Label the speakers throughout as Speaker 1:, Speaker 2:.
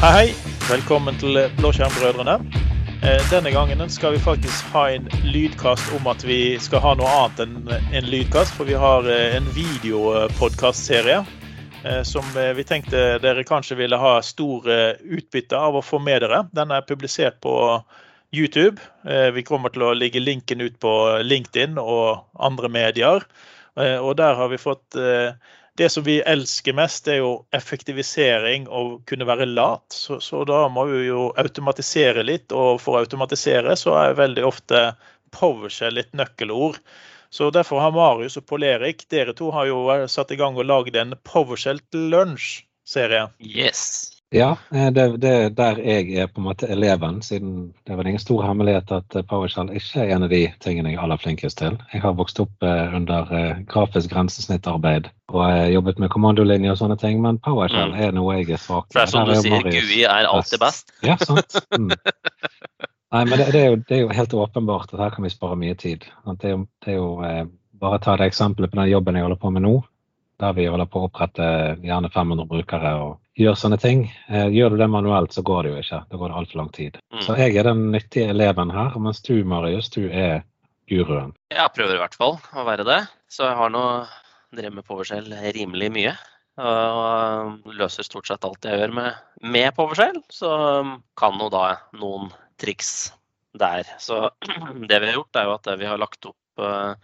Speaker 1: Hei, hei. Velkommen til Blåskjermbrødrene. Eh, Denne gangen skal vi faktisk ha en lydkast om at vi skal ha noe annet enn en lydkast. For vi har eh, en videopodkastserie eh, som eh, vi tenkte dere kanskje ville ha stor eh, utbytte av å få med dere. Den er publisert på YouTube. Eh, Vi kommer til å legge linken ut på LinkedIn og andre medier. Eh, Og der har vi fått eh, det som vi elsker mest, er jo effektivisering og kunne være lat. Så, så da må vi jo automatisere litt, og for å automatisere så er veldig ofte PowerShell litt nøkkelord. Så derfor har Marius og Pål Erik, dere to har jo satt i gang og lagd en PowerShell til lunsj-serie.
Speaker 2: Yes.
Speaker 3: Ja, eh, det, det er der jeg er på en måte eleven, siden det er vel ingen stor hemmelighet at eh, PowerShell ikke er en av de tingene jeg er aller flinkest til. Jeg har vokst opp eh, under grafisk grensesnittarbeid og jobbet med kommandolinjer og sånne ting, men PowerShell
Speaker 2: Mm.
Speaker 3: er noe jeg er svak
Speaker 2: For det er som du
Speaker 3: jo
Speaker 2: sier, GUI er alltid best.
Speaker 3: Ja, sant. Mm. Nei, men det, det, er jo, det er jo helt åpenbart at her kan vi spare mye tid. Det er jo, det er jo eh, Bare ta det eksempelet på den jobben jeg holder på med nå, der vi holder på å opprette gjerne 500 brukere og gjør sånne ting. Eh, gjør du det manuelt, så går det jo ikke. Da går det altfor lang tid.
Speaker 2: Mm.
Speaker 3: Så jeg er den nyttige eleven her, mens du, Marius, du er guruen.
Speaker 2: Jeg prøver i hvert fall å være det. Så jeg har nå drevet med PowerShell rimelig mye. Og løser stort sett alt jeg gjør med, med PowerShell. Så kan jo da noen triks der. Så det vi har gjort, er jo at vi har lagt opp eh,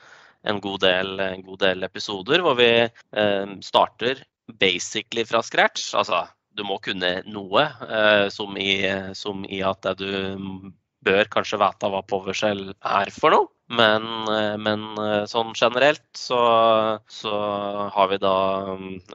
Speaker 2: en god del, en god del episoder hvor vi eh, starter basically fra scratch. Altså, du må kunne noe, eh, som, i, som i at du bør kanskje vite hva PowerShell er for noe. Men, eh, men eh, sånn generelt så, så har vi da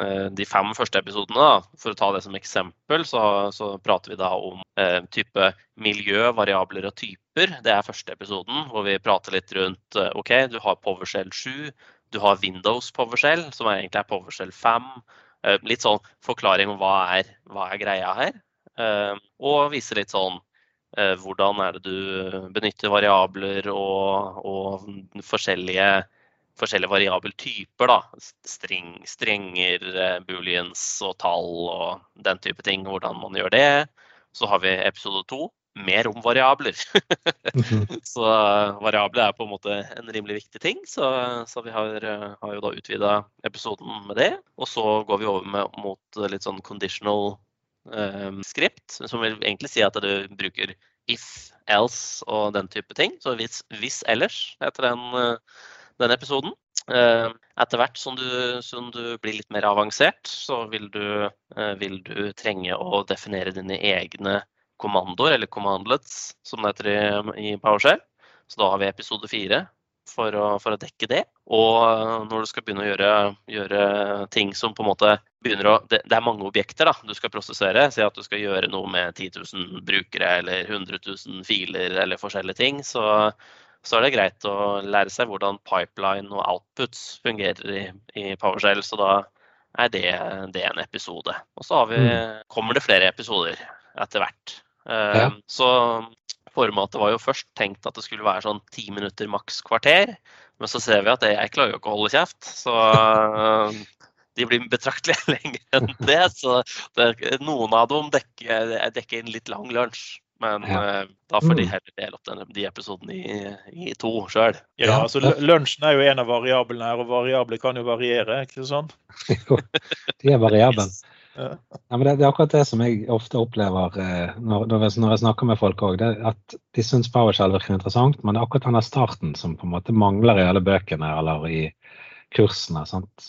Speaker 2: eh, de fem første episodene. Da. For å ta det som eksempel, så, så prater vi da om eh, type miljø, variabler og typer. Det er første episoden, hvor vi prater litt rundt OK, du har PowerShell 7. Du har Windows PowerShell, som egentlig er PowerShell 5. Eh, Litt sånn forklaring om hva er, hva er greia her. Eh, Og vise litt sånn hvordan er det du benytter variabler og, og forskjellige, forskjellige variabeltyper. da. String, strenger, eh, booleans og tall og den type ting. Hvordan man gjør det. Så har vi episode to. Mer om variabler. Så eh, variabler er på en måte en rimelig viktig ting, så, så vi har, eh, har jo da utvida episoden med det. Og så går vi over med, mot eh, litt sånn conditional eh, script, som vil egentlig si at du bruker if, else og den type ting. Så hvis, hvis ellers heter den, eh, den episoden. Eh, Etter hvert som du, som du blir litt mer avansert, så vil du, eh, vil du trenge å definere dine egne kommandoer, eller commandlets, som det heter i, i PowerShell. Så da har vi episode fire for å, for å dekke det. Og eh, når du skal begynne å gjøre, gjøre ting som på en måte begynner å det, det er mange objekter da, du skal prosessere. Si at du skal gjøre noe med 10 000 brukere eller 100 000 filer eller forskjellige ting. Så, så er det greit å lære seg hvordan pipeline og outputs fungerer i, i PowerShell. Så da er det, det en episode. Og så har vi, kommer det flere episoder etter hvert. Eh,
Speaker 3: Ja.
Speaker 2: Så formatet var jo først tenkt at det skulle være sånn ti minutter maks kvarter. Men så ser vi at jeg klarer jo ikke å holde kjeft. Så eh, de blir betraktelig lenger enn det. Så det, noen av dem dekker, dekker en litt lang lunsj. Men
Speaker 3: Ja.
Speaker 2: eh, da får de
Speaker 3: Mm.
Speaker 2: heller dele opp den, de episodene i, i to sjøl.
Speaker 1: Ja,
Speaker 3: Ja.
Speaker 1: altså Lunsjen er jo en av variablene her, og variabler kan jo variere. ikke sånn?
Speaker 3: Jo, de er variabelen.
Speaker 1: Ja.
Speaker 3: Det, det er akkurat det som jeg ofte opplever eh, når, når, jeg, når jeg snakker med folk òg. At de syns PowerShell virker interessant, men det er akkurat denne starten som på en måte mangler i alle bøkene eller i kursene.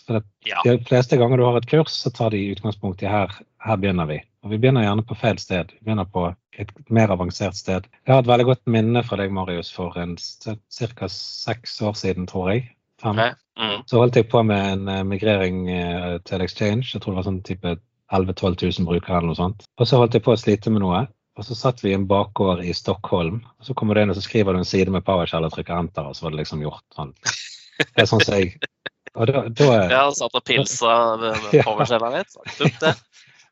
Speaker 3: Det,
Speaker 2: Ja.
Speaker 3: de fleste ganger du har et kurs, så tar de utgangspunkt i her, her begynner vi. Og vi begynner gjerne på feil sted. Vi begynner på et mer avansert sted. Jeg har et veldig godt minne fra deg, Marius, for en ca. seks år siden, tror jeg. Fem.
Speaker 2: Ok. Mm.
Speaker 3: Så holdt jeg på med en eh, migrering eh, til Exchange. Jeg tror det var sånn type 11 000-12 000 brukere eller noe sånt. Og så holdt jeg på å slite med noe. Og så satt vi i en bakgård i Stockholm. Og så kommer du inn og så skriver du en side med PowerShell og trykker enter, og så var det liksom gjort. Sånn. Det er sånn som jeg Og da, da
Speaker 2: Ja, hadde satt og pilsa PowerShell-en litt. sagt det.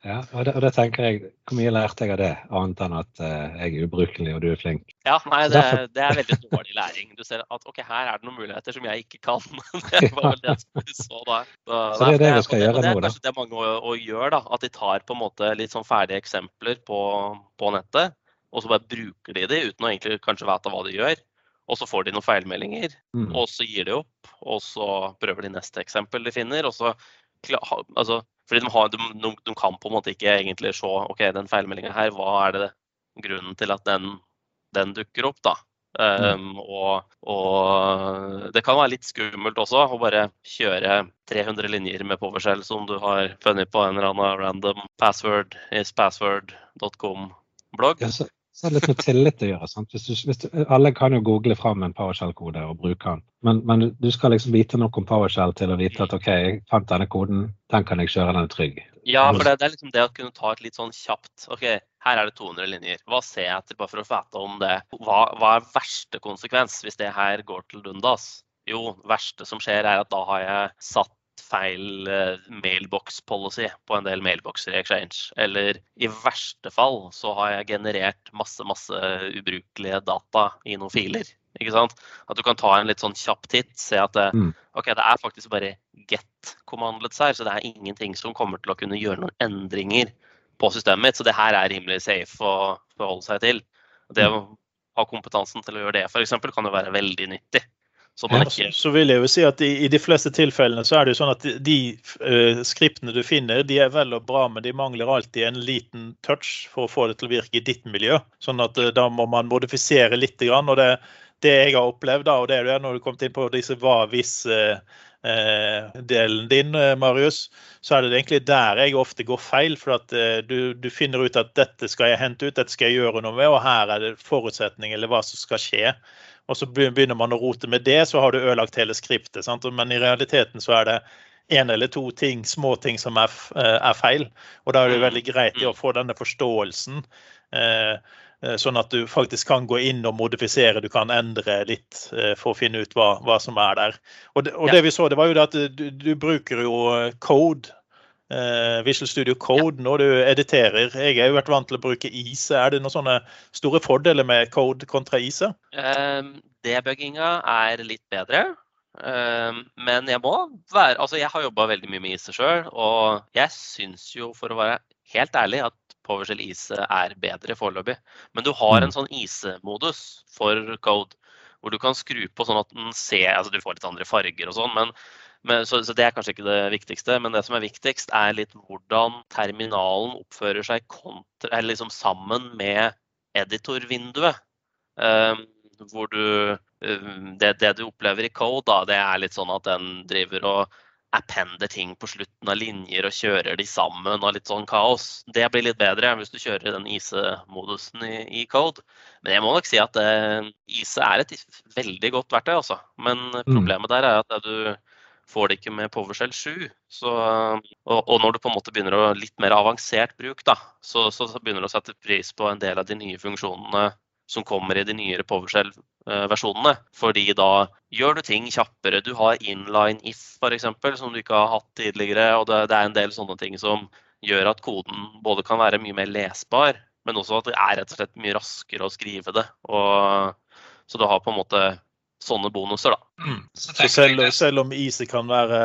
Speaker 3: Ja, og da, og da tenker jeg, hvor mye lærte jeg av det, annet enn at uh, jeg er ubrukelig og du er flink?
Speaker 2: Ja, nei, det, det, er veldig dårlig læring. Du ser at ok, her er det noen muligheter som jeg ikke kan. det var vel det vi så da.
Speaker 3: Så, så det er det vi skal gjøre nå, da?
Speaker 2: Det er kanskje det mange å, å gjøre, da. At de tar på en måte litt sånn ferdige eksempler på, på nettet, og så bare bruker de de uten å egentlig kanskje vite hva de gjør. Og så får de noen feilmeldinger, mm. og så gir de opp. Og så prøver de neste eksempel de finner. og så altså, fordi de, har, de, de, kan på en måte ikke egentlig se ok, den feilmeldinga her, hva er det grunnen til at den den dukker opp, da. Um, og, og, det kan være litt skummelt også å bare kjøre 300 linjer med PowerShell som du har funnet på en eller annen random password is password.com-blogg.
Speaker 3: Ja, så, så er det litt med tillit å gjøre. Hvis du, hvis du, alle kan jo google fram en PowerShell-kode og bruke den, men, men, du skal liksom vite nok om PowerShell til å vite at OK, jeg fant denne koden, den kan jeg kjøre, den er trygg.
Speaker 2: Ja, for det, det, er liksom det å kunne ta et litt sånn kjapt OK, her er det 200 linjer. Hva ser jeg etter, bare for å vite om det? Hva, hva, er verste konsekvens hvis det her går til dundas? Jo, verste som skjer, er at da har jeg satt feil uh, mailbox policy på en del mailboxer i Exchange. Eller i verste fall så har jeg generert masse, masse ubrukelige data i noen filer. Ikke sant? At du kan ta en litt sånn kjapp titt, se at det, mm. okay, det er faktisk bare get-kommandlets her, så det er ingenting som kommer til å kunne gjøre noen endringer på systemet mitt. Så det her er rimelig safe å forholde seg til. Det å ha kompetansen til å gjøre det f.eks. kan jo være veldig nyttig.
Speaker 1: Så, ikke... så, vil jeg jo si at i, i, de fleste tilfellene så er det jo sånn at de, de uh, skriptene du finner, de er vel og bra, men de mangler alltid en liten touch for å få det til å virke i ditt miljø. Sånn at uh, da må man modifisere litt. Grann, og det, det jeg har opplevd, da, og det er det når du kom inn på disse hva-hvis-delen eh, din, eh, Marius, så er det egentlig der jeg ofte går feil. For at eh, du, du, finner ut at dette skal jeg hente ut, dette skal jeg gjøre noe med, og her er det forutsetning eller hva som skal skje. Og så begynner man å rote med det, så har du ødelagt hele skriptet. Sant? Men i realiteten så er det én eller to ting, små ting som er, er, feil. Og da er det veldig greit å få denne forståelsen. Eh, Eh, sånn at du faktisk kan gå inn og modifisere, du kan endre litt eh, for å finne ut hva, hva som er der. Og, det, og ja. det, vi så, det var jo det at du, du bruker jo eh, code. Uh, Visual Studio Code ja. når du editerer. Jeg har jo vært vant til å bruke ISE. Er det noen sånne store fordeler med code kontra ISE?
Speaker 2: Um, debugginga er litt bedre. Um, men jeg må være Altså, jeg har jobba veldig mye med ISE sjøl, og jeg syns jo, for å være helt ærlig, at PowerShell ISE er bedre foreløpig. Men du har en mm. sånn ISE-modus for code, hvor du kan skru på sånn at den ser altså Du får litt andre farger og sånn, men, men så, så, det er kanskje ikke det viktigste. Men det som er viktigst, er litt hvordan terminalen oppfører seg kontra, liksom sammen med editorvinduet. Um, hvor du um, det, det, du opplever i code, da, det er litt sånn at den driver og appender ting på slutten av linjer og kjører de sammen og litt sånn kaos. Det blir litt bedre hvis du kjører den ISE-modusen i, i, code. Men jeg må nok si at det, ISE er et veldig godt verktøy, altså. Men mm. problemet der er at du får det ikke med PowerShell 7. Så, og, og, når du på en måte begynner å litt mer avansert bruk, da, så, så begynner du å sette pris på en del av de nye funksjonene som kommer i de nyere PowerShell-versjonene. Fordi da gjør du ting kjappere. Du har inline if f.eks., som du ikke har hatt tidligere. Og det, er en del sånne ting som gjør at koden både kan være mye mer lesbar, men også at det er rett og slett mye raskere å skrive det. Og, så du har på en måte sånne bonuser, da. Mm.
Speaker 1: Så, så selv, selv, om Easy kan være,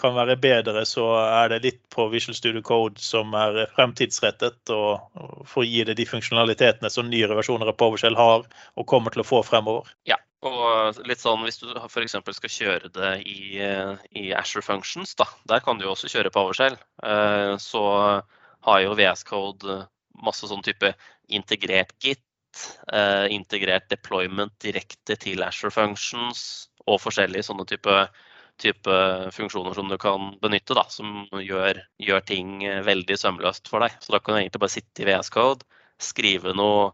Speaker 1: kan være, bedre, så er det litt på Visual Studio Code som er fremtidsrettet og, og for å gi det de funksjonalitetene som nyere versjoner av PowerShell har og kommer til å få fremover.
Speaker 2: Ja, og litt sånn hvis du f.eks. skal kjøre det i, i Asher Functions, da, der kan du jo også kjøre PowerShell. Eh, så har jo VS Code masse sånn type integrert Git eh, integrert deployment direkte til Asher Functions og forskjellige sånne type, type funksjoner som du kan benytte, da, som gjør, gjør, ting eh, veldig sømløst for deg. Så da kan du egentlig bare sitte i VS Code, skrive noe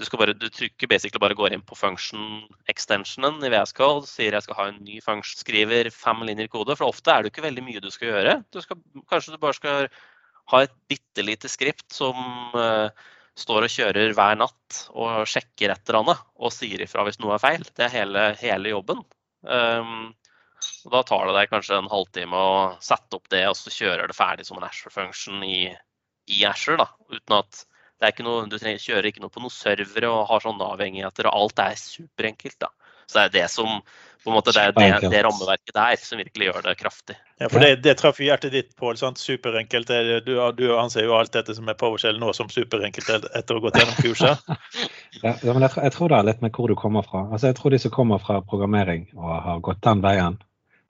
Speaker 2: du, bare, du, trykker basically bare går inn på function-extensionen i VS Code, sier jeg skal ha en ny function, skriver fem linjer kode. For ofte er det ikke veldig mye du skal gjøre. Du skal, kanskje du bare skal ha et bitte lite skript som uh, står og kjører hver natt og sjekker et eller annet og sier ifra hvis noe er feil. Det er hele, hele jobben. Um, da tar det deg kanskje en halvtime å sette opp det, og så kjører det ferdig som en Asher function i, i Asher, da, uten at noe, du trenger, kjører ikke noe på noen servere og har sånne avhengigheter, og alt er superenkelt. da. Så det er det som på en måte, det er det, det rammeverket der som virkelig gjør det kraftig.
Speaker 1: Ja, for Det, det traff hjertet ditt, Pål. Superenkelt. Du, du anser jo alt dette som er PowerShell nå som superenkelt etter å ha gått gjennom kurset?
Speaker 3: ja, men jeg, jeg, tror det er litt med hvor du kommer fra. Altså, Jeg tror de som kommer fra programmering og har gått den veien,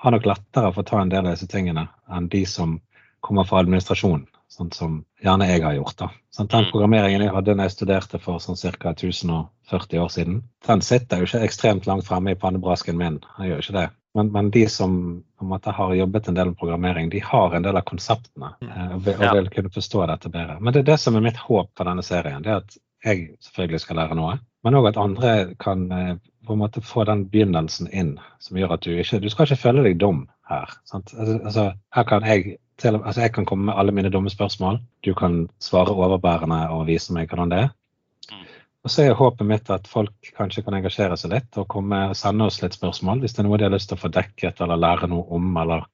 Speaker 3: har nok lettere for å ta en del av disse tingene enn de som kommer fra administrasjon, sånn som gjerne jeg har gjort. da. Sånn, den mm. programmeringen jeg hadde da jeg studerte for sånn ca. 1040 år siden, den sitter jo ikke ekstremt langt fremme i pannebrasken min. Jeg gjør ikke det. Men, men, de som på en måte har jobbet en del med programmering, de har en del av konseptene mm. eh, og, vil, og vil kunne forstå dette bedre. Men det er det som er mitt håp for denne serien. det er at jeg selvfølgelig skal lære noe, men òg at andre kan eh, på en måte få den begynnelsen inn som gjør at du ikke Du skal ikke føle deg dum her. Sant? Altså, altså her kan jeg til, altså jeg kan komme med alle mine dumme spørsmål. Du kan svare overbærende og vise meg hvordan det er. Mm. Og så er håpet mitt at folk kanskje kan engasjere seg litt og komme, sende oss litt spørsmål hvis det er noe de har lyst til å få dekket eller lære noe om, eller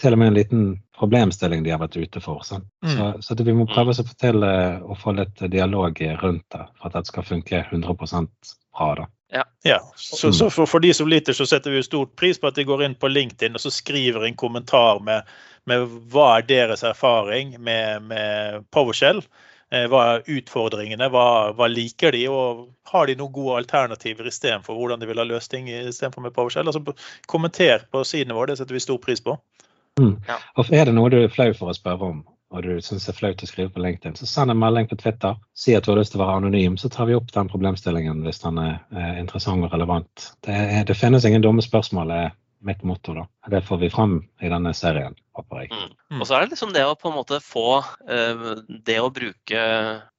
Speaker 3: til og med en liten problemstilling de har vært ute for. Sånn. Mm. Så, så det, vi må prøve å få til å få litt dialog rundt det for at det skal funke 100% bra. da.
Speaker 1: Ja. ja. Så, så for, for, de som lytter, så setter vi stor pris på at de går inn på LinkedIn og så skriver en kommentar med med hva er deres erfaring med, med PowerShell. Eh, hva er utfordringene, hva, hva, liker de, og har de noen gode alternativer istedenfor hvordan de vil ha løst ting istedenfor med PowerShell? Altså, kommenter på sidene våre, det setter vi stor pris på.
Speaker 3: Mm. Ja. Og Er det noe du er flau for å spørre om, og du syns det er flaut å skrive på LinkedIn, så send en melding på Twitter. Si at du har lyst til å være anonym, så tar vi opp den problemstillingen hvis den er, er interessant og relevant. Det, er, det finnes ingen dumme spørsmål. Mitt motto. da. Det får vi fram i denne serien, håper jeg. Mm.
Speaker 2: Mm. Og så er det liksom det å på en måte få uh, det å bruke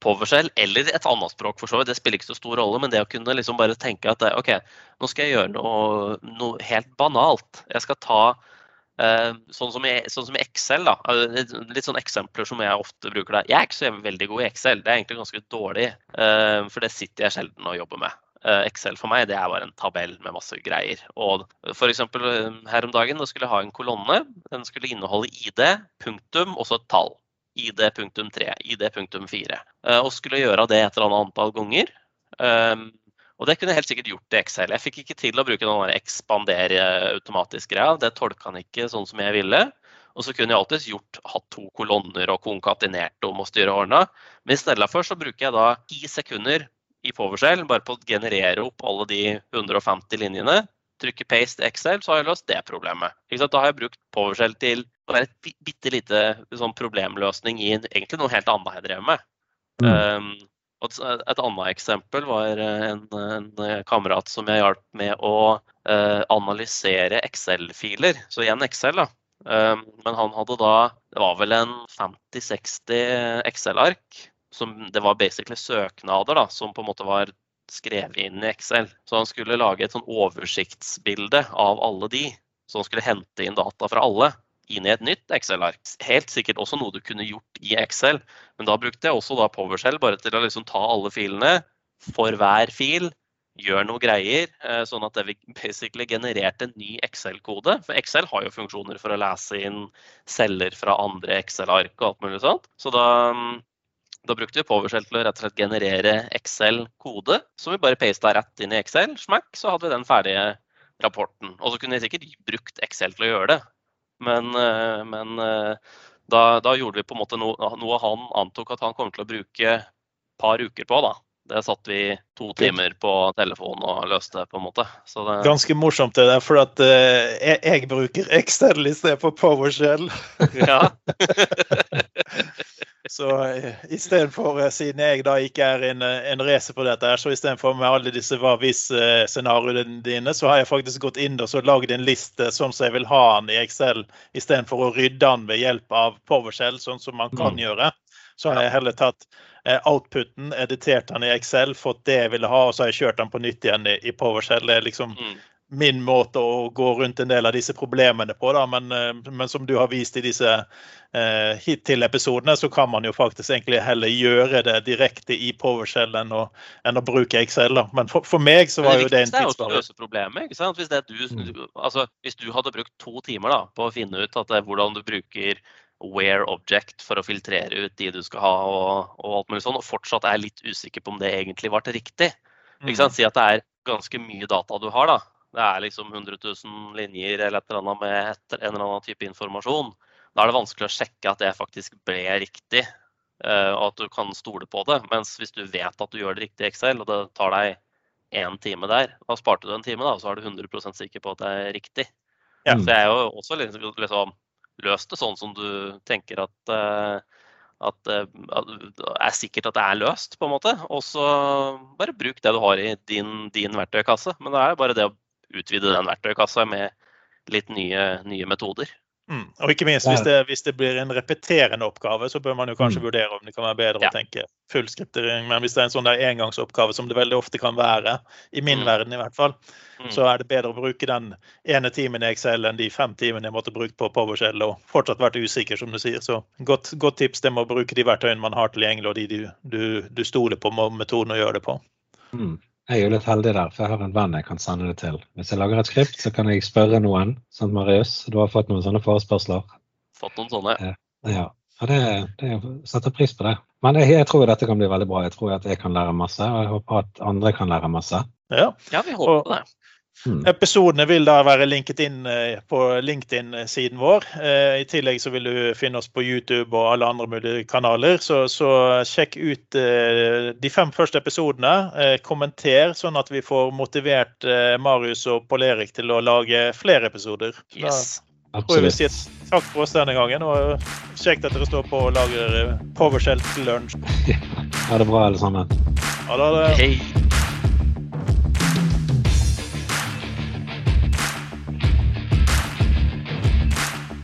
Speaker 2: PowerShell, eller et annet språk for så vidt, det spiller ikke så stor rolle, men det å kunne liksom bare tenke at OK, nå skal jeg gjøre noe, noe helt banalt. Jeg skal ta uh, sånn, som i, sånn, som i, Excel, da. Litt, sånn eksempler som jeg ofte bruker der. Jeg er ikke så veldig god i Excel, det er egentlig ganske dårlig, uh, for det sitter jeg sjelden og jobber med. Eh, Excel for meg det er bare en tabell med masse greier. Og F.eks. eksempel her om dagen da skulle jeg ha en kolonne. Den skulle inneholde ID, punktum og så et tall. ID punktum 3, ID punktum 4. Eh, og skulle gjøre det et eller annet antall ganger. Og det kunne jeg helt sikkert gjort i Excel. Jeg fikk ikke til å bruke den ekspandere automatisk-greia. Det tolka han ikke sånn som jeg ville. Og så kunne jeg alltids gjort, hatt to kolonner og konkatenert om og styre ordna. Men i stedet for så bruker jeg da ti sekunder i PowerShell, bare på å generere opp alle de 150 linjene. Trykke paste Excel, så har jeg løst det problemet. Da har jeg brukt PowerShell til å være et bitte lite sånn problemløsning i egentlig noe helt annet jeg drev med. Mm. Um, et, et, annet eksempel var en, en, kamerat som jeg hjalp med å uh, analysere Excel-filer. Så igjen Excel, da. Um, men han hadde da Det var vel en 50-60 Excel-ark som det var basically søknader da, som på en måte var skrevet inn i Excel. Så han skulle lage et sånn oversiktsbilde av alle de. Så han skulle hente inn data fra alle inn i et nytt Excel-ark. Helt sikkert også noe du kunne gjort i Excel, men da brukte jeg også da PowerShell bare til å liksom ta alle filene for hver fil, gjøre noe greier, eh, sånn at det basically genererte en ny Excel-kode. For Excel har jo funksjoner for å lese inn celler fra andre Excel-ark og alt mulig sånt. Så da mm, da brukte vi PowerShell til å rett og slett generere Excel-kode, som vi bare pasta rett inn i Excel. Smack, så hadde vi den ferdige rapporten. Og så kunne vi sikkert brukt Excel til å gjøre det. Men, eh, men eh, da, da, gjorde vi på en måte noe, noe, han antok at han kom til å bruke et par uker på. da. Det satt vi to timer på telefonen og løste, på en måte.
Speaker 1: Det... Ganske morsomt det der, for at uh, jeg, jeg, bruker Excel i stedet for PowerShell. ja. Så eh, istedenfor, eh, siden jeg da ikke er en, eh, en racer på dette, her, så istedenfor med alle disse hva hvis-scenarioene dine, så har jeg faktisk gått inn og lagd en liste sånn som jeg vil ha den i Excel, istedenfor å rydde den ved hjelp av PowerShell, sånn som man kan mm. gjøre. Så har jeg heller tatt outputen, editert den i Excel, fått det jeg ville ha, og så har jeg kjørt den på nytt igjen i, i PowerShell. Det er liksom mm min måte å gå rundt en del av disse problemene på. Da. Men, eh, men som du har vist i disse eh, hittil-episodene, så kan man jo faktisk egentlig heller gjøre det direkte i PowerShell enn å, enn å bruke Excel. Da. Men for, for, meg så var jo det en
Speaker 2: tidssparing. Det problemet, ikke sant? Hvis, du, mm. altså, hvis du hadde brukt to timer da, på å finne ut at hvordan du bruker where object for å filtrere ut de du skal ha, og, og alt mulig sånn, og fortsatt er litt usikker på om det egentlig ble riktig. Ikke sant? Si at det er ganske mye data du har. da. Det er liksom 100 000 linjer eller et eller annet med et, en eller annen type informasjon. Da er det vanskelig å sjekke at det faktisk ble riktig, eh, og at du kan stole på det. Mens hvis du vet at du gjør det riktig i Excel, og det tar deg én time der, da sparte du en time, da, så er du 100 sikker på at det er riktig. Ja. Så jeg er jo også liksom, liksom løst det sånn som du tenker at, at, at, uh, er sikkert at det er løst, på en måte. Og så bare bruk det du har i din, din verktøykasse. Men det er bare det å utvide den verktøykassa med litt nye, nye metoder.
Speaker 1: Mm. Og ikke minst hvis det, hvis det, blir en repeterende oppgave, så bør man jo kanskje mm. vurdere om det kan være bedre ja. å tenke full skriptering. Men hvis det er en sånn der engangsoppgave, som det veldig ofte kan være, i min mm. verden i hvert fall, mm. så er det bedre å bruke den ene timen i Excel enn de fem timene jeg måtte bruke på PowerShell og fortsatt vært usikker, som du sier. Så godt, godt tips det med å bruke de verktøyene man har tilgjengelig, og de du, du, du stoler på metoden å gjøre det på.
Speaker 3: Jeg er jo litt heldig der, for jeg har en venn jeg kan sende det til. Hvis jeg lager et skript, så kan jeg spørre noen. Sant, Marius? Du har fått noen sånne forespørsler?
Speaker 2: Fått noen sånne.
Speaker 3: Ja. ja. ja det, det setter pris på det. Men jeg, jeg tror dette kan bli veldig bra. Jeg tror at jeg kan lære masse, og jeg håper at andre kan lære masse.
Speaker 1: Ja,
Speaker 2: ja vi håper og, det.
Speaker 1: Mm. Episodene vil da være linket inn eh, på LinkedIn-siden vår. Eh, I tillegg så vil du finne oss på YouTube og alle andre mulige kanaler. Så, så sjekk ut eh, de fem første episodene. Kommenter, sånn at vi får motivert Marius og Pål Erik til å lage flere episoder.
Speaker 2: Yes.
Speaker 1: Da tror jeg vi sier takk for oss denne gangen. Og kjekt at dere står på og lager PowerShell til lunsj.
Speaker 3: Ha det bra, alle sammen.
Speaker 1: Ha det.
Speaker 2: Hei.